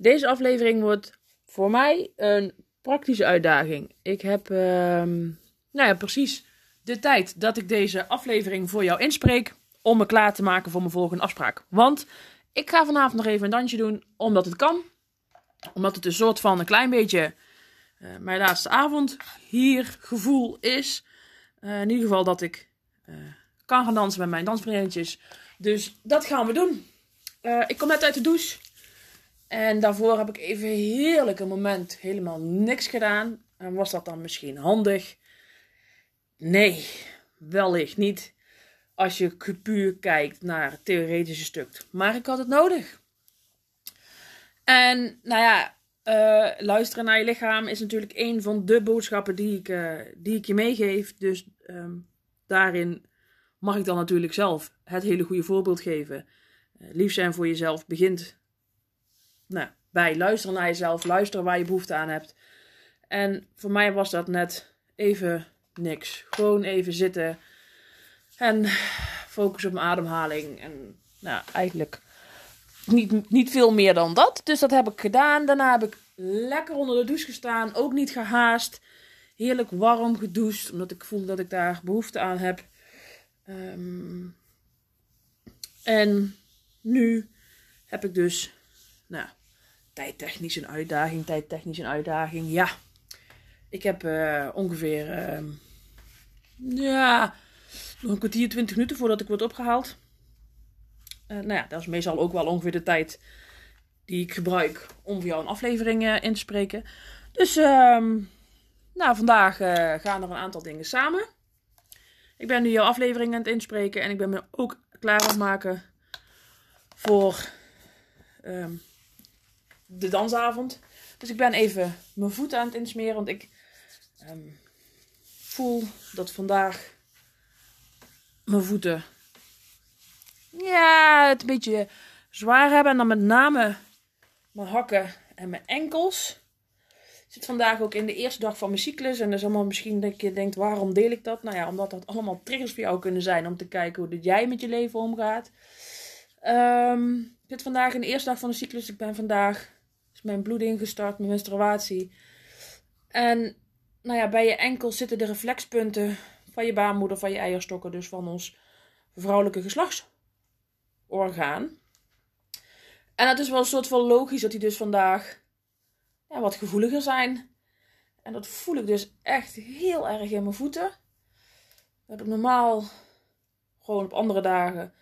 deze aflevering wordt voor mij een praktische uitdaging. Ik heb, ehm, nou ja, precies de tijd dat ik deze aflevering voor jou inspreek om me klaar te maken voor mijn volgende afspraak. Want ik ga vanavond nog even een dansje doen, omdat het kan. Omdat het een soort van een klein beetje uh, mijn laatste avond hier gevoel is. Uh, in ieder geval dat ik uh, kan gaan dansen met mijn dansvriendjes. Dus dat gaan we doen. ik kom net uit de douche. En daarvoor heb ik even heerlijk een moment helemaal niks gedaan. En was dat dan misschien handig? Nee, wellicht niet. Als je puur kijkt naar het theoretische stuk. Maar ik had het nodig. En nou ja, uh, luisteren naar je lichaam is natuurlijk een van de boodschappen die ik, uh, die ik je meegeef. Dus um, daarin mag ik dan natuurlijk zelf het hele goede voorbeeld geven. Uh, lief zijn voor jezelf begint nou, bij luisteren naar jezelf, luisteren waar je behoefte aan hebt. En voor mij was dat net even niks. Gewoon even zitten en focus op mijn ademhaling. En nou, eigenlijk niet, niet veel meer dan dat. Dus dat heb ik gedaan. Daarna heb ik lekker onder de douche gestaan. Ook niet gehaast. Heerlijk warm gedoucht. Omdat ik voel dat ik daar behoefte aan heb. Um, en nu heb ik dus, nou, tijdtechnisch een uitdaging, tijdtechnisch een uitdaging. Ja, ik heb uh, ongeveer, uh, ja, nog een kwartier, twintig minuten voordat ik word opgehaald. Uh, nou ja, dat is meestal ook wel ongeveer de tijd die ik gebruik om voor jou een aflevering uh, in te spreken. Dus, ehm, nou, vandaag gaan er een aantal dingen samen. Ik ben nu jouw aflevering aan het inspreken en ik ben me ook klaar aan het maken voor um, de dansavond. Dus ik ben even mijn voeten aan het insmeren. Want ik um, voel dat vandaag mijn voeten ja, het een beetje zwaar hebben. En dan met name mijn hakken en mijn enkels. Ik zit vandaag ook in de eerste dag van mijn cyclus. En dat is allemaal misschien dat je denkt, waarom deel ik dat? Nou ja, omdat dat allemaal triggers voor jou kunnen zijn. Om te kijken hoe dat jij met je leven omgaat. Um, ik zit vandaag in de eerste dag van de cyclus. Ik ben vandaag mijn bloeding gestart, mijn menstruatie. En nou ja, bij je enkel zitten de reflexpunten van je baarmoeder, van je eierstokken, dus van ons vrouwelijke geslachtsorgaan. En het is wel een soort van logisch dat die dus vandaag wat gevoeliger zijn. En dat voel ik dus echt heel erg in mijn voeten. Dat heb ik normaal gewoon op andere dagen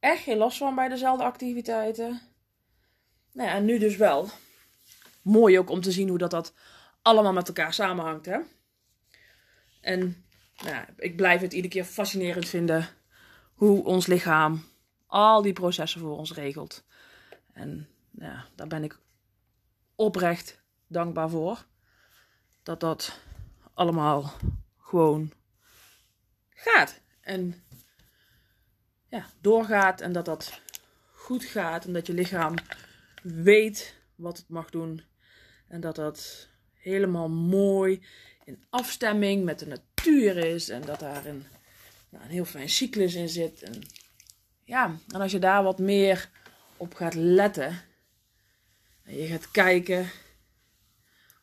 echt geen last van bij dezelfde activiteiten. Nou ja, en nu dus wel. Mooi ook om te zien hoe dat, dat allemaal met elkaar samenhangt. Hè? En nou ik blijf het iedere keer fascinerend vinden hoe ons lichaam al die processen voor ons regelt. En nou daar ben ik oprecht dankbaar voor. Dat dat allemaal gewoon gaat. En ja, doorgaat. En dat dat goed gaat. En dat je lichaam weet wat het mag doen. En dat dat helemaal mooi in afstemming met de natuur is. En dat daar een, een heel fijn cyclus in zit. En ja, en als je daar wat meer op gaat letten. En je gaat kijken.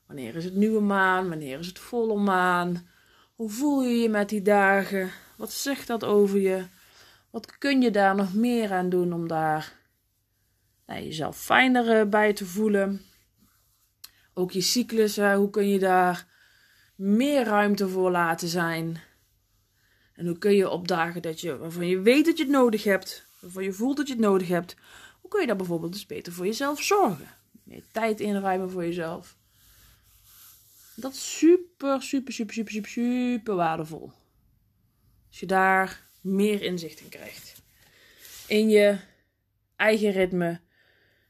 Wanneer is het nieuwe maan? Wanneer is het volle maan? Hoe voel je je met die dagen? Wat zegt dat over je? Wat kun je daar nog meer aan doen om daar nou, jezelf fijner bij te voelen. Ook je cyclus, hoe kun je daar meer ruimte voor laten zijn? En hoe kun je op dagen dat je, waarvan je weet dat je het nodig hebt, waarvan je voelt dat je het nodig hebt, hoe kun je dan bijvoorbeeld dus beter voor jezelf zorgen? Meer tijd inruimen voor jezelf. Dat is super, super, super, super, super, super waardevol. Als je daar meer inzicht in krijgt. In je eigen ritme.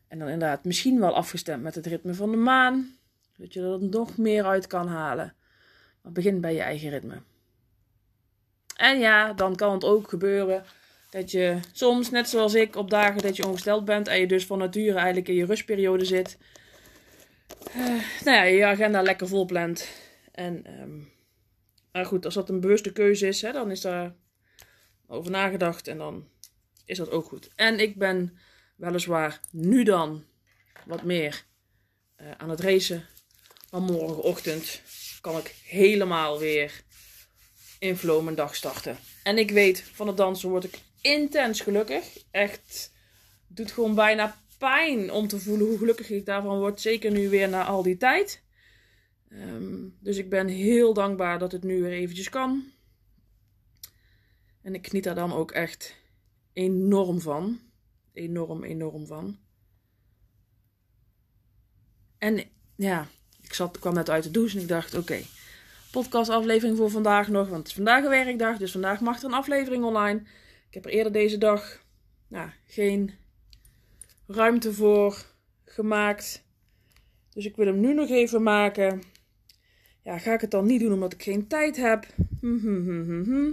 En dan inderdaad misschien wel afgestemd met het ritme van de maan. Dat je er nog meer uit kan halen. Maar begin bij je eigen ritme. En ja, dan kan het ook gebeuren dat je soms, net zoals ik, op dagen dat je ongesteld bent en je dus van nature eigenlijk in je rustperiode zit, uh, nou ja, je agenda lekker vol plant. En, um, maar goed, als dat een bewuste keuze is, hè, dan is daar over nagedacht en dan is dat ook goed. En ik ben weliswaar nu dan wat meer uh, aan het racen, maar morgenochtend kan ik helemaal weer in flow mijn dag starten. En ik weet, van het dansen word ik intens gelukkig. Echt, doet gewoon bijna pijn om te voelen hoe gelukkig ik daarvan word. Zeker nu weer na al die tijd. Um, dus ik ben heel dankbaar dat het nu weer eventjes kan. En ik geniet daar dan ook echt enorm van. Enorm, enorm van. En ja, ik zat, kwam net uit de douche en ik dacht: oké, okay, podcastaflevering voor vandaag nog. Want het is vandaag een werkdag, dus vandaag mag er een aflevering online. Ik heb er eerder deze dag nou, geen ruimte voor gemaakt. Dus ik wil hem nu nog even maken. Ja, ga ik het dan niet doen omdat ik geen tijd heb? Hm, hm, hm,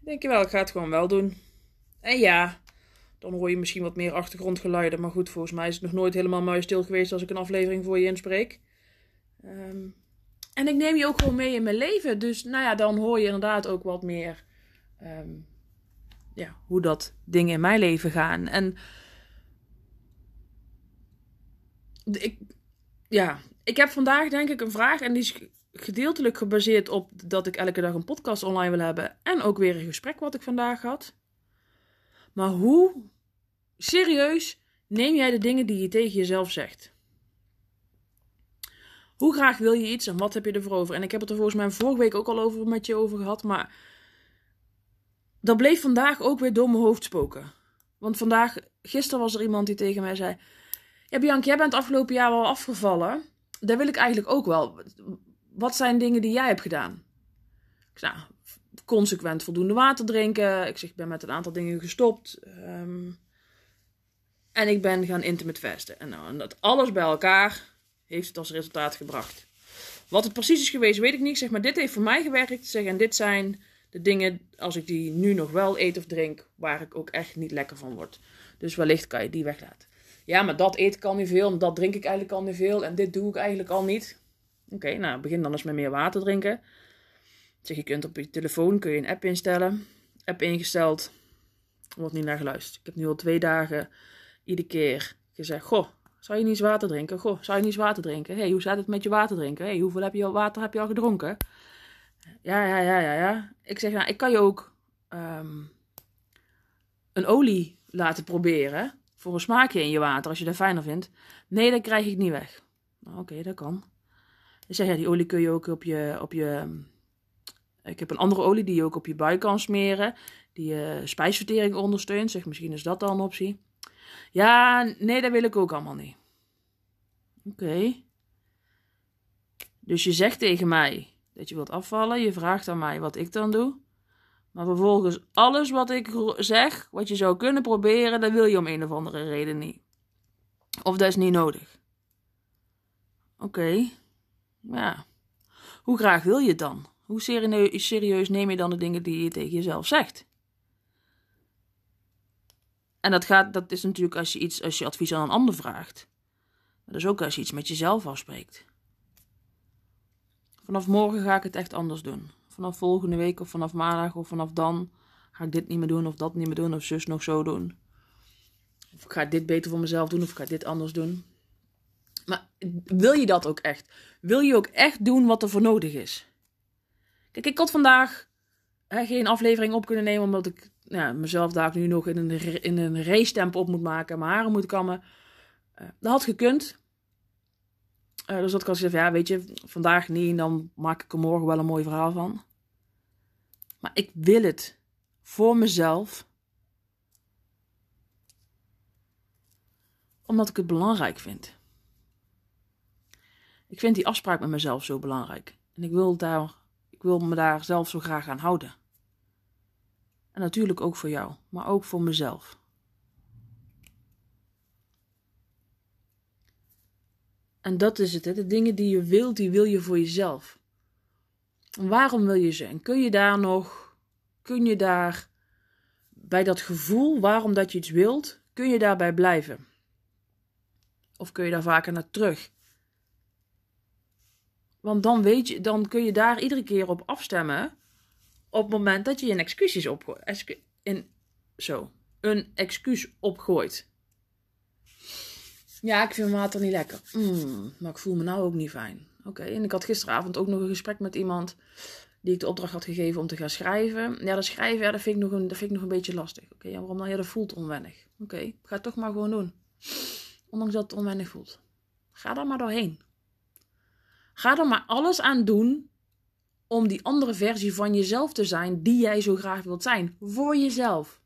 Denk je wel, ik ga het gewoon wel doen. En ja, dan hoor je misschien wat meer achtergrondgeluiden. Maar goed, volgens mij is het nog nooit helemaal muisstil geweest als ik een aflevering voor je inspreek. Um, en ik neem je ook gewoon mee in mijn leven. Dus nou ja, dan hoor je inderdaad ook wat meer um, ja, hoe dat dingen in mijn leven gaan. En ik, ja, ik heb vandaag denk ik een vraag en die is gedeeltelijk gebaseerd op dat ik elke dag een podcast online wil hebben en ook weer een gesprek wat ik vandaag had. Maar hoe serieus neem jij de dingen die je tegen jezelf zegt? Hoe graag wil je iets en wat heb je ervoor over? En ik heb het er volgens mij vorige week ook al over met je over gehad, maar dat bleef vandaag ook weer door mijn hoofd spoken. Want vandaag, gisteren was er iemand die tegen mij zei: Ja, Bianca, jij bent afgelopen jaar wel afgevallen. Daar wil ik eigenlijk ook wel. Wat zijn dingen die jij hebt gedaan? Ik zei, nou, consequent voldoende water drinken. Ik zeg, ik ben met een aantal dingen gestopt. Um, en ik ben gaan intimate fasten. En, nou, en dat alles bij elkaar heeft het als resultaat gebracht. Wat het precies is geweest, weet ik niet. Zeg maar, dit heeft voor mij gewerkt. Zeg, en dit zijn de dingen, als ik die nu nog wel eet of drink, waar ik ook echt niet lekker van word. Dus wellicht kan je die weglaten. Ja, maar dat eet ik al niet veel, en dat drink ik eigenlijk al niet veel, en dit doe ik eigenlijk al niet. Oké, nou, begin dan eens met meer water drinken. Zeg, je kunt op je telefoon kun je een app instellen. App ingesteld, wordt niet naar geluisterd. Ik heb nu al twee dagen iedere keer gezegd, goh, zou je niet eens water drinken? Goh, zou je niet eens water drinken? hey, hoe staat het met je water drinken? hey, hoeveel heb je al water heb je al gedronken? Ja, ja, ja, ja, ja. Ik zeg, nou, ik kan je ook um, een olie laten proberen. Voor een smaakje in je water, als je dat fijner vindt. Nee, dat krijg ik niet weg. Nou, Oké, dat kan. Ik zeg, ja, die olie kun je ook op je, op je... Ik heb een andere olie die je ook op je buik kan smeren. Die je spijsvertering ondersteunt. Zeg, misschien is dat dan een optie. Ja, nee, dat wil ik ook allemaal niet. Oké. Dus je zegt tegen mij dat je wilt afvallen. Je vraagt aan mij wat ik dan doe. Maar vervolgens alles wat ik zeg, wat je zou kunnen proberen, dat wil je om een of andere reden niet. Of dat is niet nodig. Oké. Ja. Hoe graag wil je het dan? Hoe serieus neem je dan de dingen die je tegen jezelf zegt? En dat, gaat, dat is natuurlijk als je, iets, als je advies aan een ander vraagt. Maar dat is ook als je iets met jezelf afspreekt. Vanaf morgen ga ik het echt anders doen. Vanaf volgende week of vanaf maandag of vanaf dan ga ik dit niet meer doen of dat niet meer doen of zus nog zo doen. Of ik ga dit beter voor mezelf doen of ik ga dit anders doen. Maar wil je dat ook echt? Wil je ook echt doen wat er voor nodig is? Kijk, ik had vandaag hè, geen aflevering op kunnen nemen omdat ik ja, mezelf daar nu nog in een, in een race tempo op moet maken, mijn haren moet kammen. Uh, dat had gekund. Uh, dus dat ik al zeg, ja, weet je, vandaag niet, dan maak ik er morgen wel een mooi verhaal van. Maar ik wil het voor mezelf. Omdat ik het belangrijk vind. Ik vind die afspraak met mezelf zo belangrijk. En ik wil, daar, wil me daar zelf zo graag aan houden. En natuurlijk ook voor jou, maar ook voor mezelf. En dat is het, hè? de dingen die je wilt, die wil je voor jezelf. En waarom wil je ze? En kun je daar nog, kun je daar bij dat gevoel waarom dat je iets wilt, kun je daarbij blijven? Of kun je daar vaker naar terug? Want dan weet je, dan kun je daar iedere keer op afstemmen. Op het moment dat je een excuus opgooit. In, zo, een excuus opgooit. Ja, ik vind mijn water niet lekker. Mm, maar ik voel me nou ook niet fijn. Oké, en ik had gisteravond ook nog een gesprek met iemand die ik de opdracht had gegeven om te gaan schrijven. Ja, dat schrijven, ja, dat, vind ik nog een, dat vind ik nog een beetje lastig. Oké, waarom dan? Ja, dat voelt onwennig. Oké, ga het toch maar gewoon doen. Ondanks dat het onwennig voelt. Ga daar maar doorheen. Ga er maar alles aan doen om die andere versie van jezelf te zijn die jij zo graag wilt zijn. Voor jezelf.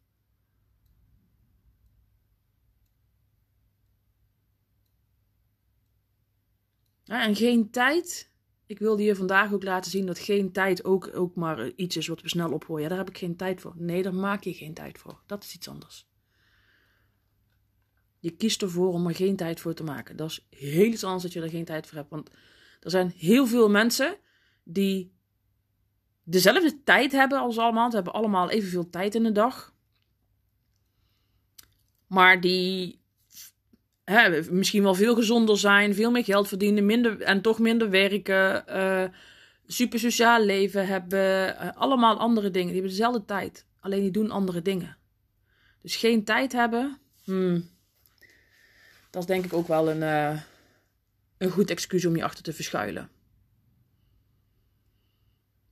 En geen tijd. Ik wilde je vandaag ook laten zien dat geen tijd ook, ook maar iets is wat we snel opgooien. Ja, daar heb ik geen tijd voor. Nee, daar maak je geen tijd voor. Dat is iets anders. Je kiest ervoor om er geen tijd voor te maken. Dat is heel iets anders dat je er geen tijd voor hebt. Want er zijn heel veel mensen die dezelfde tijd hebben als allemaal. Ze hebben allemaal evenveel tijd in de dag. Maar die hè, misschien wel veel gezonder zijn, veel meer geld verdienen minder, en toch minder werken. Uh, super sociaal leven hebben. Uh, allemaal andere dingen. Die hebben dezelfde tijd. Alleen die doen andere dingen. Dus geen tijd hebben. Hmm, dat is denk ik ook wel een, uh, een goed excuus om je achter te verschuilen.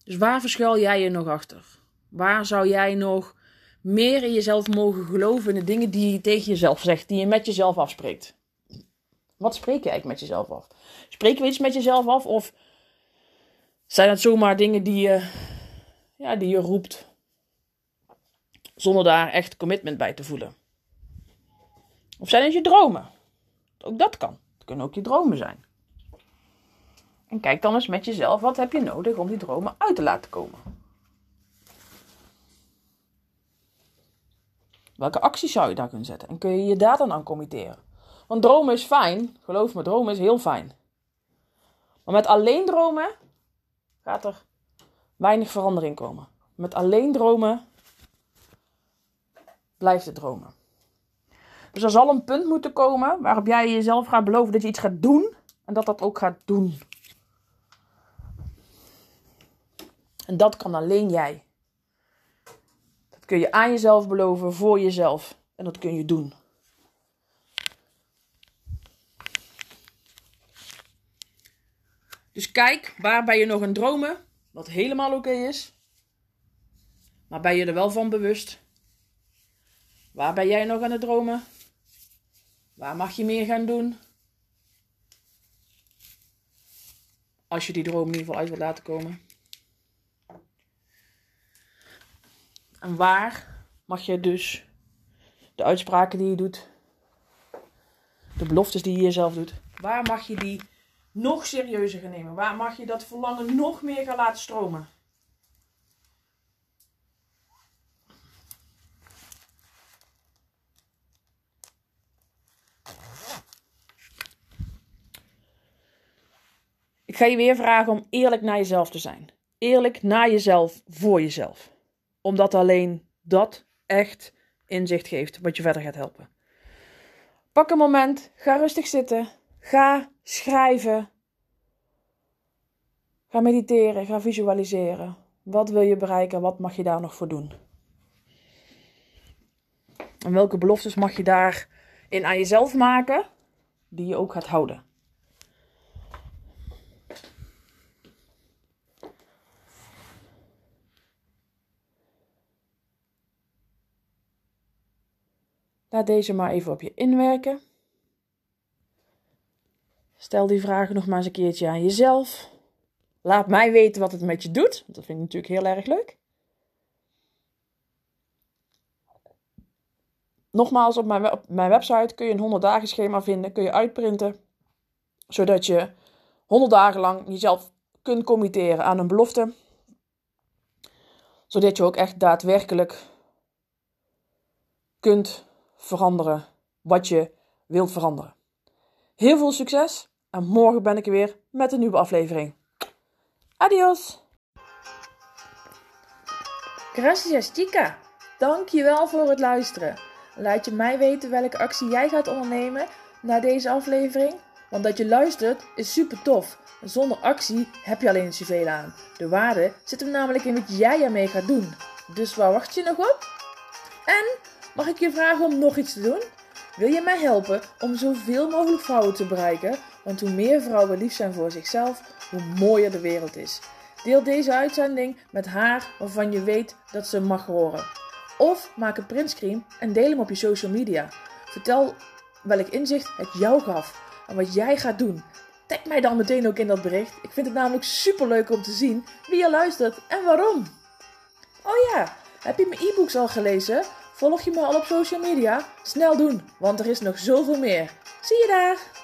Dus waar verschuil jij je nog achter? Waar zou jij nog meer in jezelf mogen geloven in de dingen die je tegen jezelf zegt, die je met jezelf afspreekt? Wat spreek je eigenlijk met jezelf af? Spreken we iets met jezelf af of zijn het zomaar dingen die je, ja, die je roept zonder daar echt commitment bij te voelen? Of zijn het je dromen? Ook dat kan kunnen ook je dromen zijn. En kijk dan eens met jezelf, wat heb je nodig om die dromen uit te laten komen? Welke acties zou je daar kunnen zetten? En kun je je daar dan aan committeren? Want dromen is fijn, geloof me, dromen is heel fijn. Maar met alleen dromen gaat er weinig verandering komen. Met alleen dromen blijft het dromen. Dus er zal een punt moeten komen waarop jij jezelf gaat beloven dat je iets gaat doen en dat dat ook gaat doen. En dat kan alleen jij. Dat kun je aan jezelf beloven, voor jezelf. En dat kun je doen. Dus kijk, waar ben je nog aan dromen? Wat helemaal oké is. Maar ben je er wel van bewust? Waar ben jij nog aan het dromen? Waar mag je meer gaan doen? Als je die droom in ieder geval uit wilt laten komen. En waar mag je dus de uitspraken die je doet, de beloftes die je jezelf doet, waar mag je die nog serieuzer gaan nemen? Waar mag je dat verlangen nog meer gaan laten stromen? Ga je weer vragen om eerlijk naar jezelf te zijn. Eerlijk naar jezelf, voor jezelf. Omdat alleen dat echt inzicht geeft wat je verder gaat helpen. Pak een moment, ga rustig zitten, ga schrijven, ga mediteren, ga visualiseren. Wat wil je bereiken? Wat mag je daar nog voor doen? En welke beloftes mag je daarin aan jezelf maken, die je ook gaat houden? Laat deze maar even op je inwerken. Stel die vragen nog maar eens een keertje aan jezelf. Laat mij weten wat het met je doet. Dat vind ik natuurlijk heel erg leuk. Nogmaals, op mijn, op mijn website kun je een 100 dagen schema vinden. Kun je uitprinten. Zodat je 100 dagen lang jezelf kunt committeren aan een belofte. Zodat je ook echt daadwerkelijk kunt veranderen wat je wilt veranderen. Heel veel succes en morgen ben ik er weer met een nieuwe aflevering. Adios! Gracias chica! Dankjewel voor het luisteren. Laat je mij weten welke actie jij gaat ondernemen na deze aflevering. Want dat je luistert is super tof. Zonder actie heb je alleen zoveel aan. De waarde zit hem namelijk in wat jij ermee gaat doen. Dus waar wacht je nog op? En mag ik je vragen om nog iets te doen? Wil je mij helpen om zoveel mogelijk vrouwen te bereiken? Want hoe meer vrouwen lief zijn voor zichzelf, hoe mooier de wereld is. Deel deze uitzending met haar waarvan je weet dat ze mag horen. Of maak een printscreen en deel hem op je social media. Vertel welk inzicht het jou gaf en wat jij gaat doen. Tag mij dan meteen ook in dat bericht. Ik vind het namelijk super leuk om te zien wie je luistert en waarom. Oh ja, heb je mijn e-books al gelezen? Volg je me al op social media? Snel doen, want er is nog zoveel meer. Zie je daar!